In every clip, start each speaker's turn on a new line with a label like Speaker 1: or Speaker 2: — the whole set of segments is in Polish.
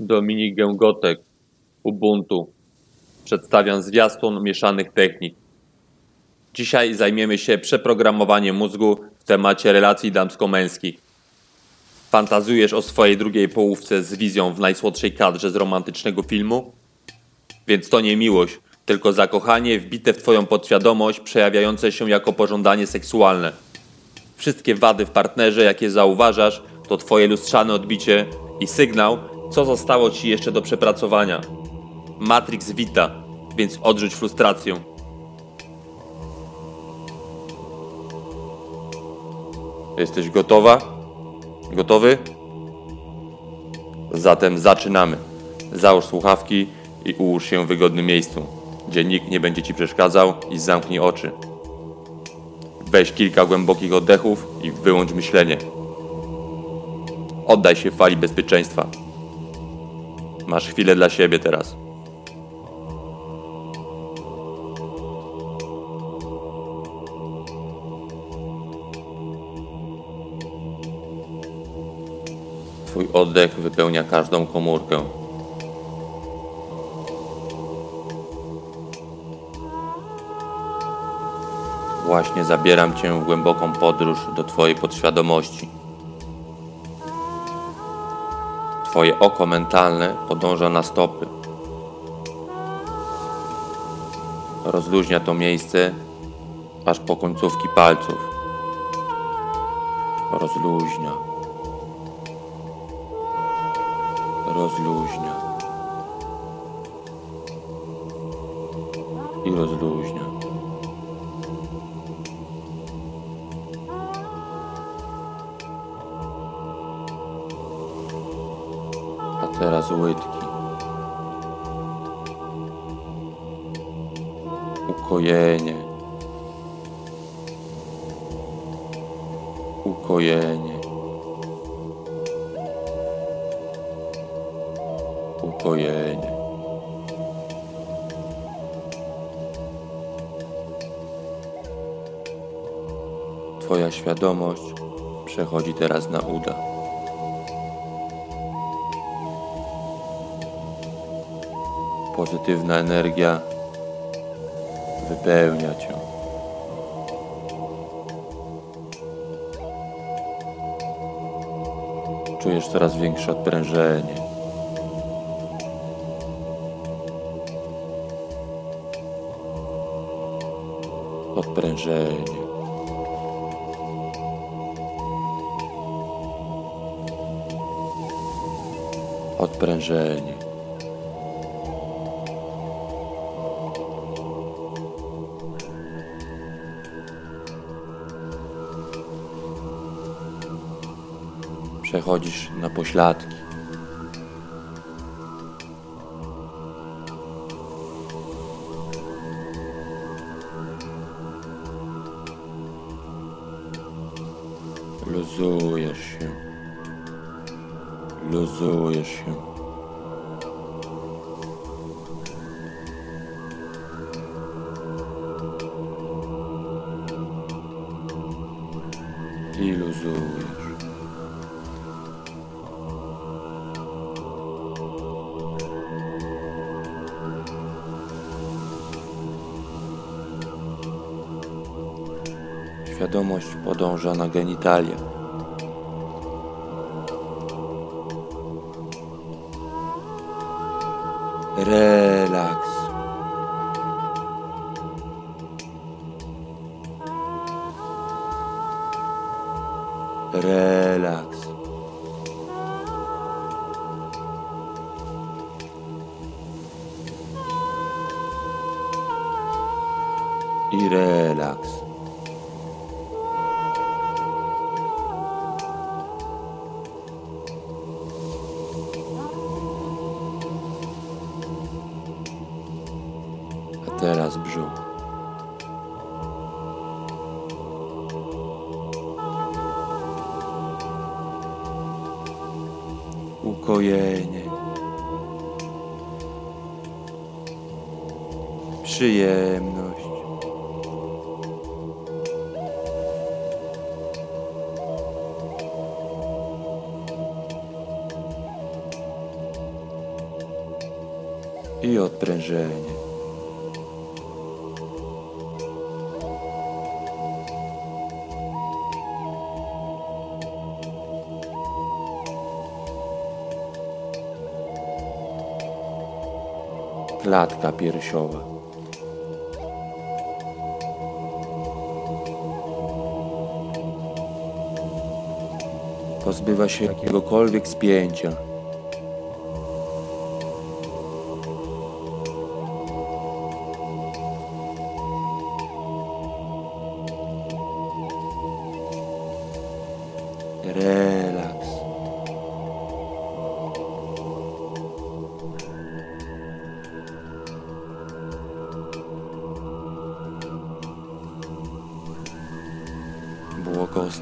Speaker 1: Dominik Gęgotek, Ubuntu. Przedstawiam zwiastun mieszanych technik. Dzisiaj zajmiemy się przeprogramowaniem mózgu w temacie relacji damsko-męskich. Fantazujesz o swojej drugiej połówce z wizją w najsłodszej kadrze z romantycznego filmu? Więc to nie miłość, tylko zakochanie wbite w twoją podświadomość, przejawiające się jako pożądanie seksualne. Wszystkie wady w partnerze, jakie zauważasz, to twoje lustrzane odbicie i sygnał, co zostało ci jeszcze do przepracowania. Matrix wita, więc odrzuć frustrację. Jesteś gotowa? Gotowy? Zatem zaczynamy. Załóż słuchawki i ułóż się w wygodnym miejscu, gdzie nikt nie będzie ci przeszkadzał i zamknij oczy. Weź kilka głębokich oddechów i wyłącz myślenie. Oddaj się fali bezpieczeństwa. Masz chwilę dla siebie teraz. Twój oddech wypełnia każdą komórkę. Właśnie zabieram cię w głęboką podróż do Twojej podświadomości. Twoje oko mentalne podąża na stopy. Rozluźnia to miejsce aż po końcówki palców. Rozluźnia. Rozluźnia. I rozluźnia. Teraz łydki. Ukojenie. Ukojenie. Ukojenie. Twoja świadomość przechodzi teraz na uda. Pozytywna energia wypełnia cię. Czujesz coraz większe odprężenie. Odprężenie. Odprężenie. Przechodzisz na pośladki. Luzujesz się. Luzujesz się. I. Świadomość podąża na genitalia. Relaks. Przyjemność. i odprężenie. Klatka piersiowa. Pozbywa się jakiegokolwiek spięcia. Relaks.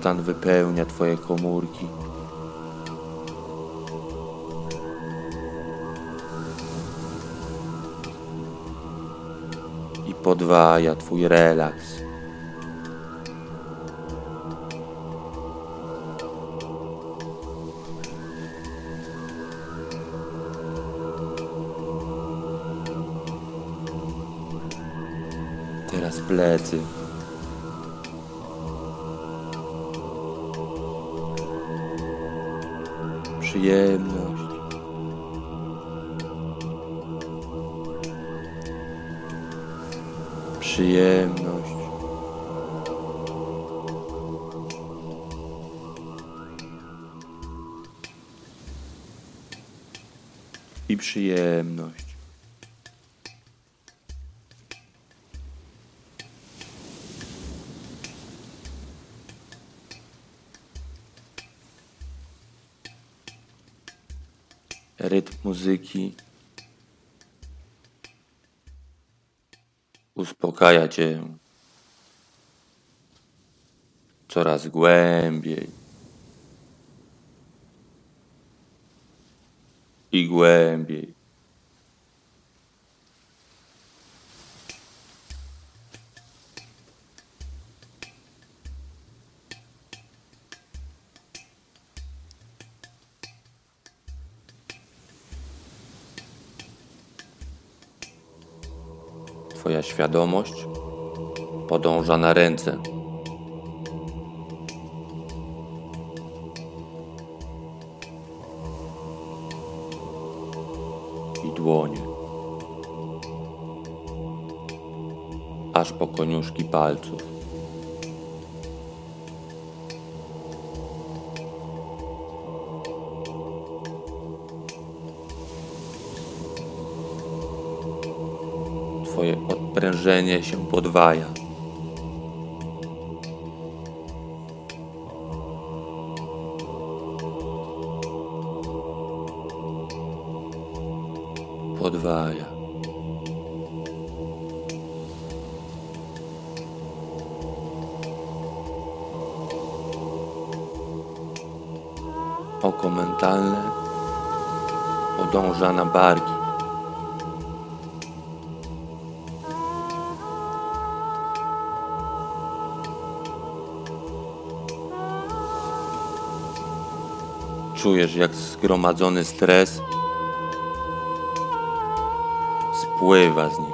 Speaker 1: Błogostan wypełnia Twoje komórki. I podwaja Twój relaks. Teraz plecy. Przyjemność. Przyjemność. I przyjemność. Muzyki uspokaja cię coraz głębiej i głębiej. Świadomość podąża na ręce. I dłonie. Aż po koniuszki palców. Twoje odprężenie się podwaja. Podwaja. Oko mentalne podąża na barki. Czujesz, jak zgromadzony stres spływa z nich.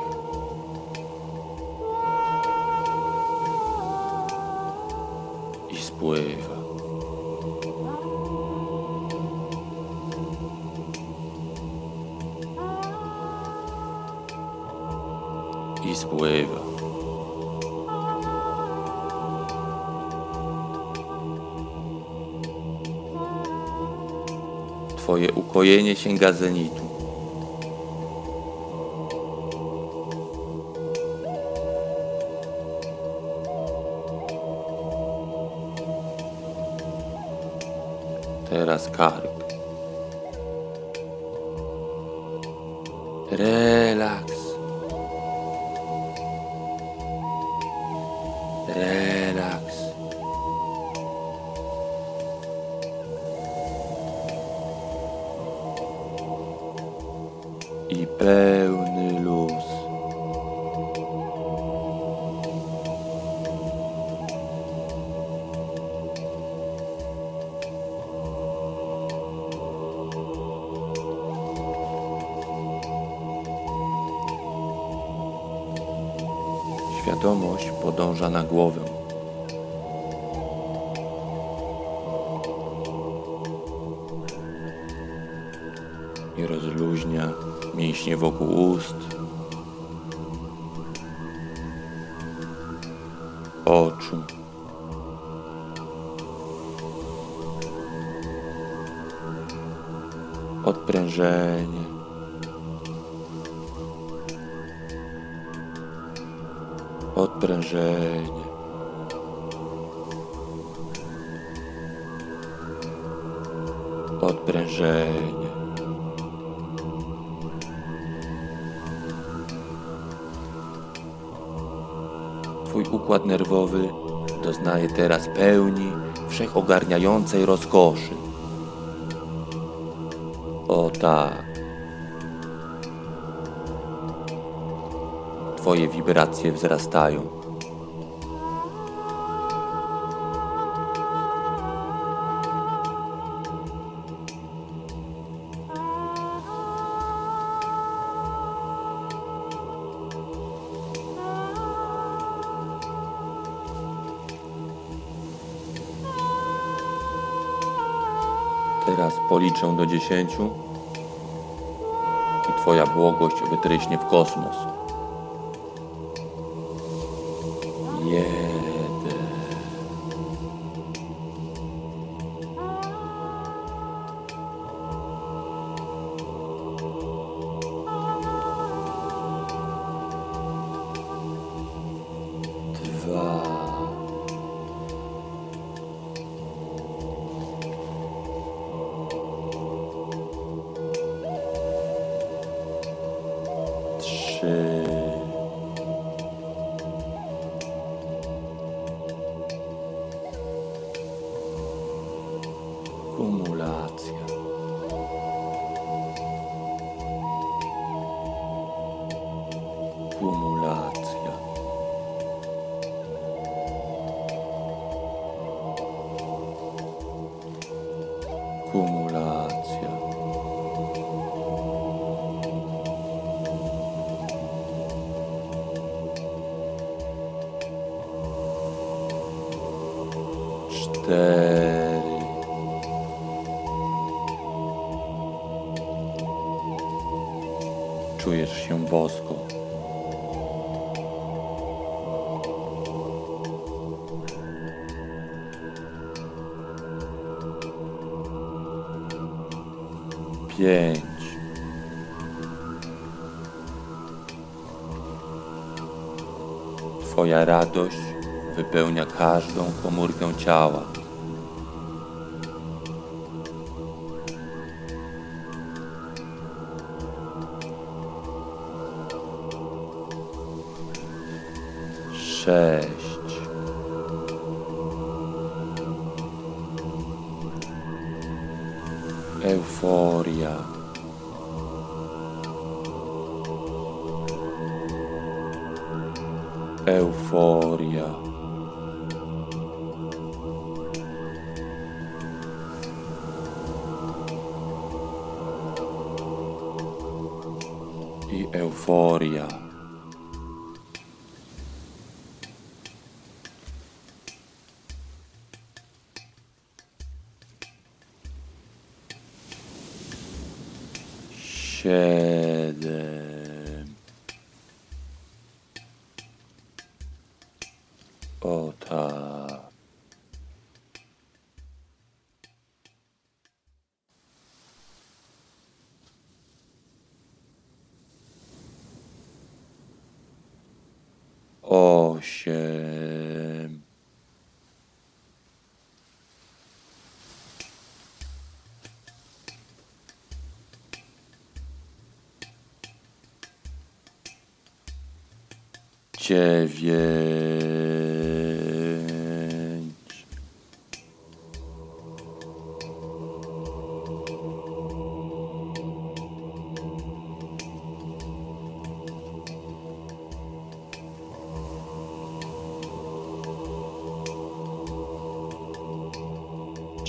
Speaker 1: Ukojenie sięga zenitu. Teraz kark. Relaks. pełny luz. Świadomość podąża na głowę. I rozluźnia mięśnie wokół ust, oczu. Odprężenie. Odprężenie. Odprężenie. Układ nerwowy doznaje teraz pełni wszechogarniającej rozkoszy. O tak. Twoje wibracje wzrastają. Teraz policzę do dziesięciu i Twoja błogość wytryśnie w kosmos. Cool Pięć. Twoja radość wypełnia każdą komórkę ciała. Sześć. Euforia, Eufória. E eufória. Osiem. Dziewięć.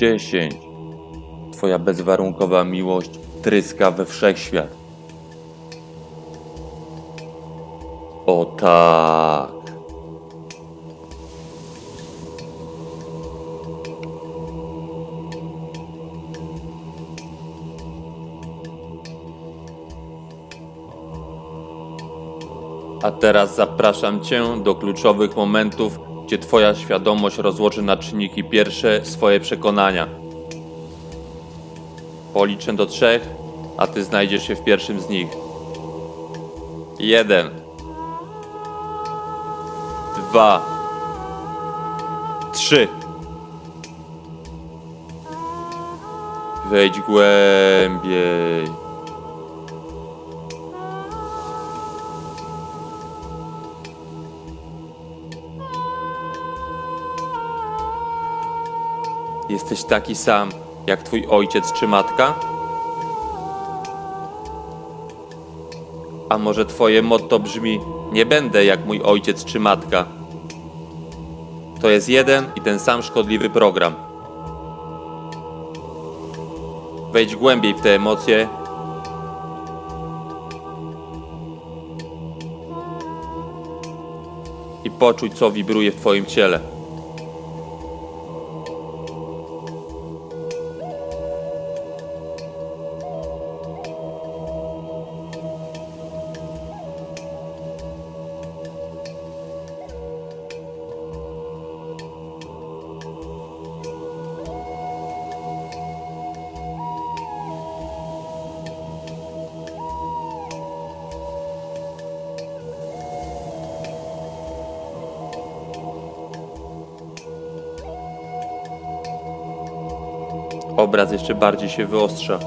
Speaker 1: dziesięć. Twoja bezwarunkowa miłość tryska we wszechświat. O tak. A teraz zapraszam Cię do kluczowych momentów gdzie Twoja świadomość rozłoży na czynniki pierwsze swoje przekonania. Policzę do trzech, a Ty znajdziesz się w pierwszym z nich. Jeden. Dwa. Trzy. Wejdź głębiej. Jesteś taki sam jak twój ojciec czy matka? A może twoje motto brzmi: Nie będę jak mój ojciec czy matka? To jest jeden i ten sam szkodliwy program. Wejdź głębiej w te emocje. I poczuj, co wibruje w Twoim ciele. Obraz jeszcze bardziej się wyostrza.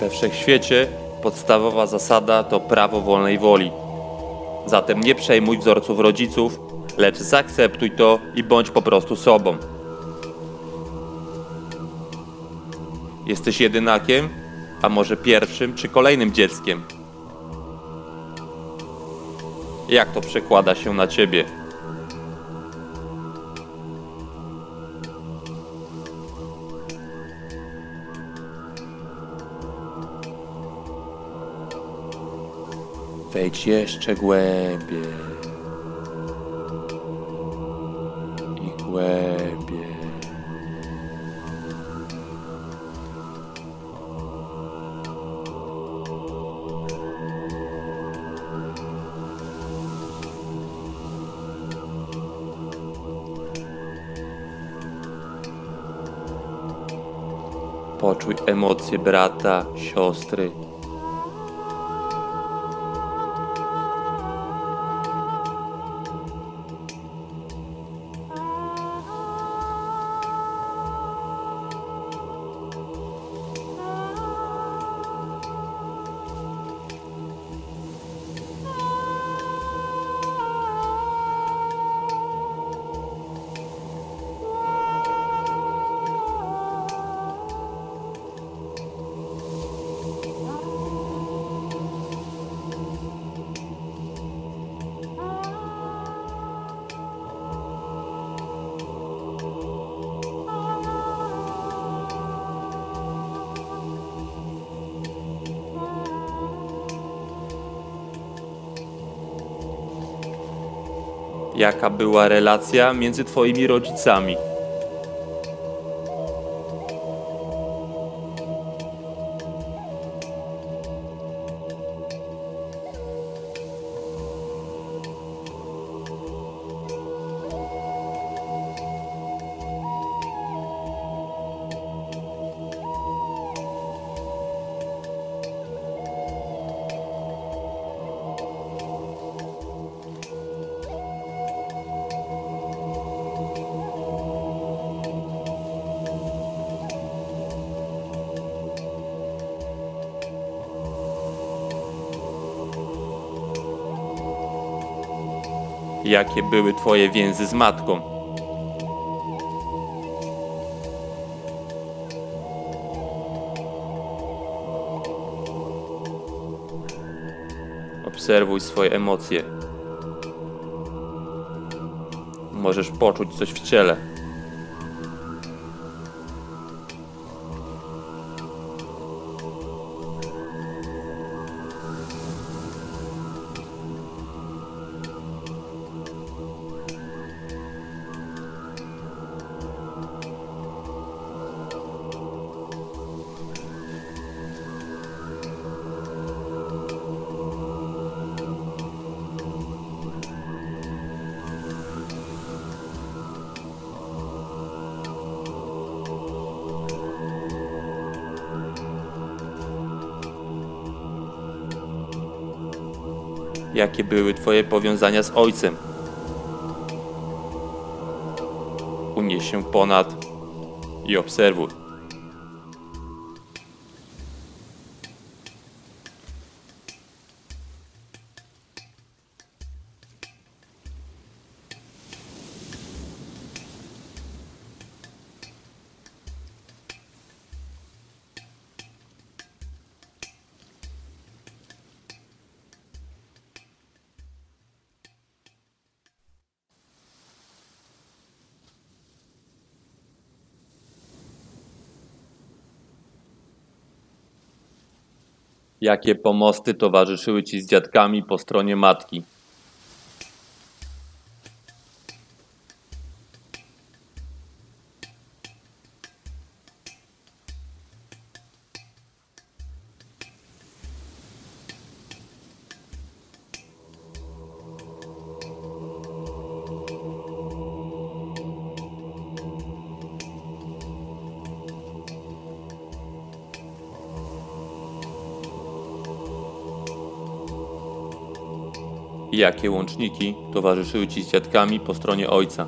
Speaker 1: We wszechświecie podstawowa zasada to prawo wolnej woli. Zatem nie przejmuj wzorców rodziców, lecz zaakceptuj to i bądź po prostu sobą. Jesteś jedynakiem, a może pierwszym czy kolejnym dzieckiem? Jak to przekłada się na ciebie? Wejdź jeszcze głębiej. Poczuj emocje brata, siostry. Jaka była relacja między twoimi rodzicami? Jakie były twoje więzy z matką? Obserwuj swoje emocje. Możesz poczuć coś w ciele. Jakie były Twoje powiązania z ojcem? Unieś się ponad i obserwuj. Jakie pomosty towarzyszyły ci z dziadkami po stronie matki? Jakie łączniki towarzyszyły ci z dziadkami po stronie ojca?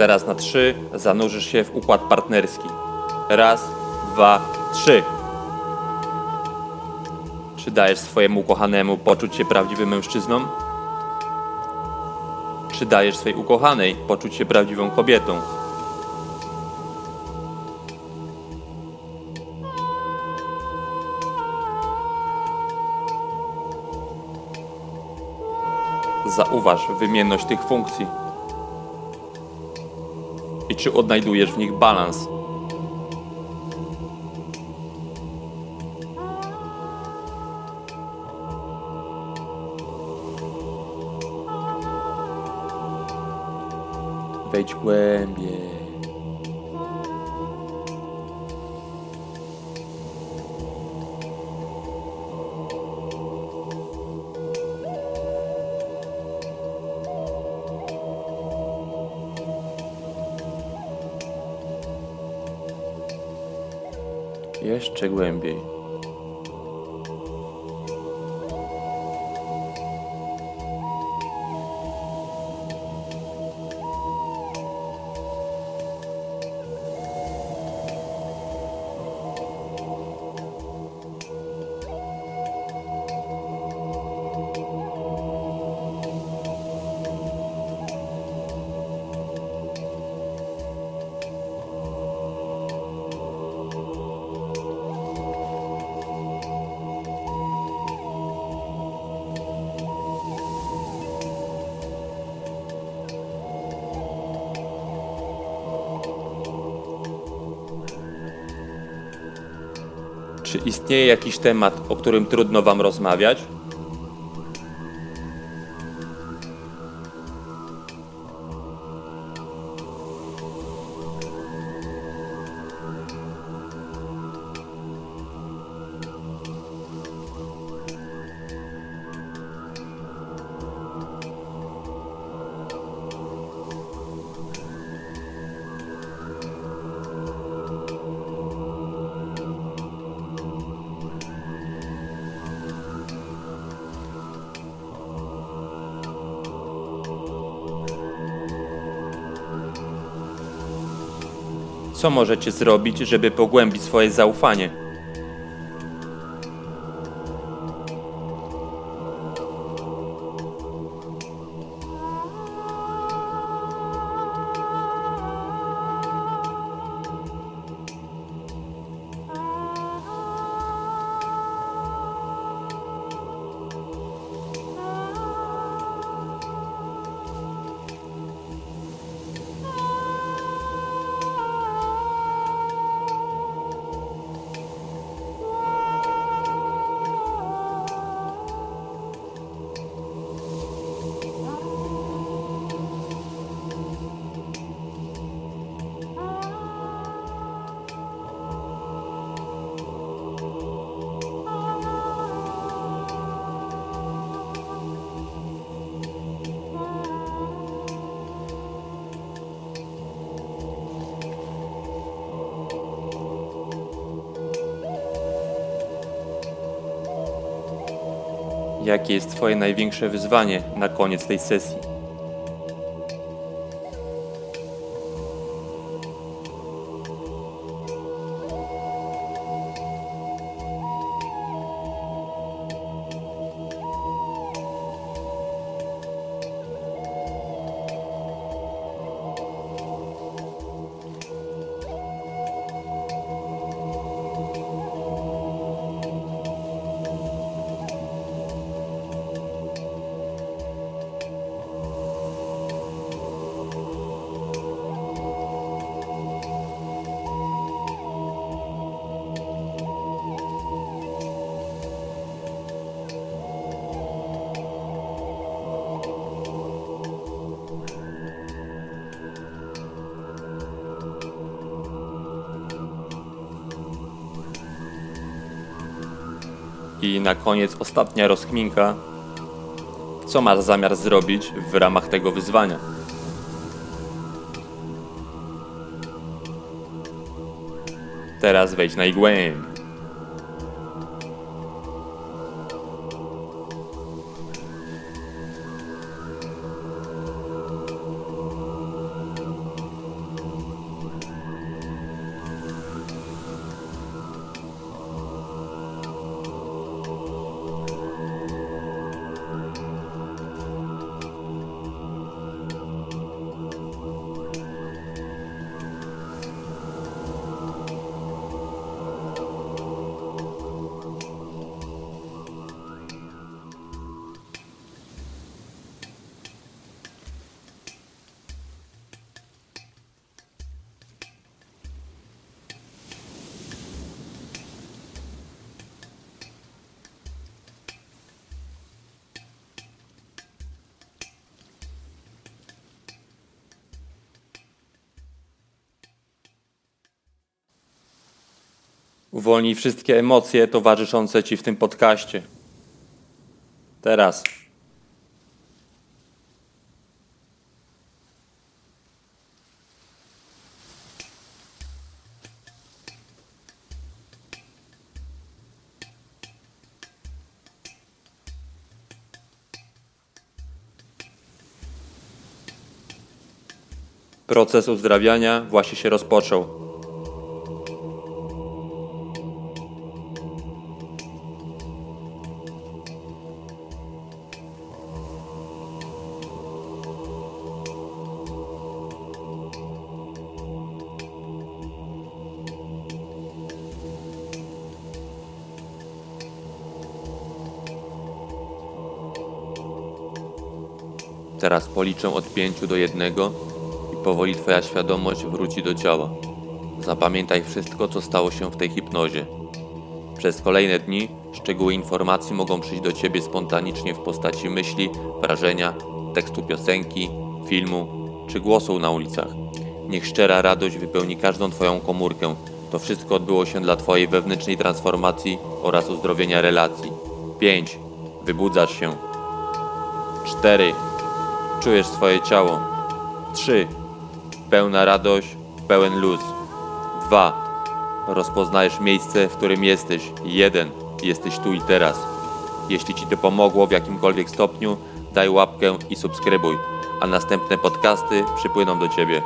Speaker 1: Teraz na trzy zanurzysz się w układ partnerski. Raz, dwa, trzy. Czy dajesz swojemu ukochanemu poczuć się prawdziwym mężczyzną? Czy dajesz swej ukochanej poczuć się prawdziwą kobietą? Zauważ wymienność tych funkcji. Czy odnajdujesz w nich balans? Wejdź głębiej. Jeszcze głębiej. Czy istnieje jakiś temat, o którym trudno Wam rozmawiać? Co możecie zrobić, żeby pogłębić swoje zaufanie? Jakie jest Twoje największe wyzwanie na koniec tej sesji? I na koniec ostatnia rozkminka. Co masz zamiar zrobić w ramach tego wyzwania? Teraz wejdź najgłębiej. Uwolnij wszystkie emocje towarzyszące Ci w tym podcaście. Teraz. Proces uzdrawiania właśnie się rozpoczął. Policzę od pięciu do jednego i powoli Twoja świadomość wróci do ciała. Zapamiętaj wszystko, co stało się w tej hipnozie. Przez kolejne dni szczegóły informacji mogą przyjść do Ciebie spontanicznie w postaci myśli, wrażenia, tekstu piosenki, filmu czy głosu na ulicach. Niech szczera radość wypełni każdą Twoją komórkę. To wszystko odbyło się dla Twojej wewnętrznej transformacji oraz uzdrowienia relacji. 5. Wybudzasz się. 4. Czujesz swoje ciało. 3. Pełna radość, pełen luz. 2. Rozpoznajesz miejsce, w którym jesteś. 1. Jesteś tu i teraz. Jeśli Ci to pomogło w jakimkolwiek stopniu, daj łapkę i subskrybuj, a następne podcasty przypłyną do Ciebie.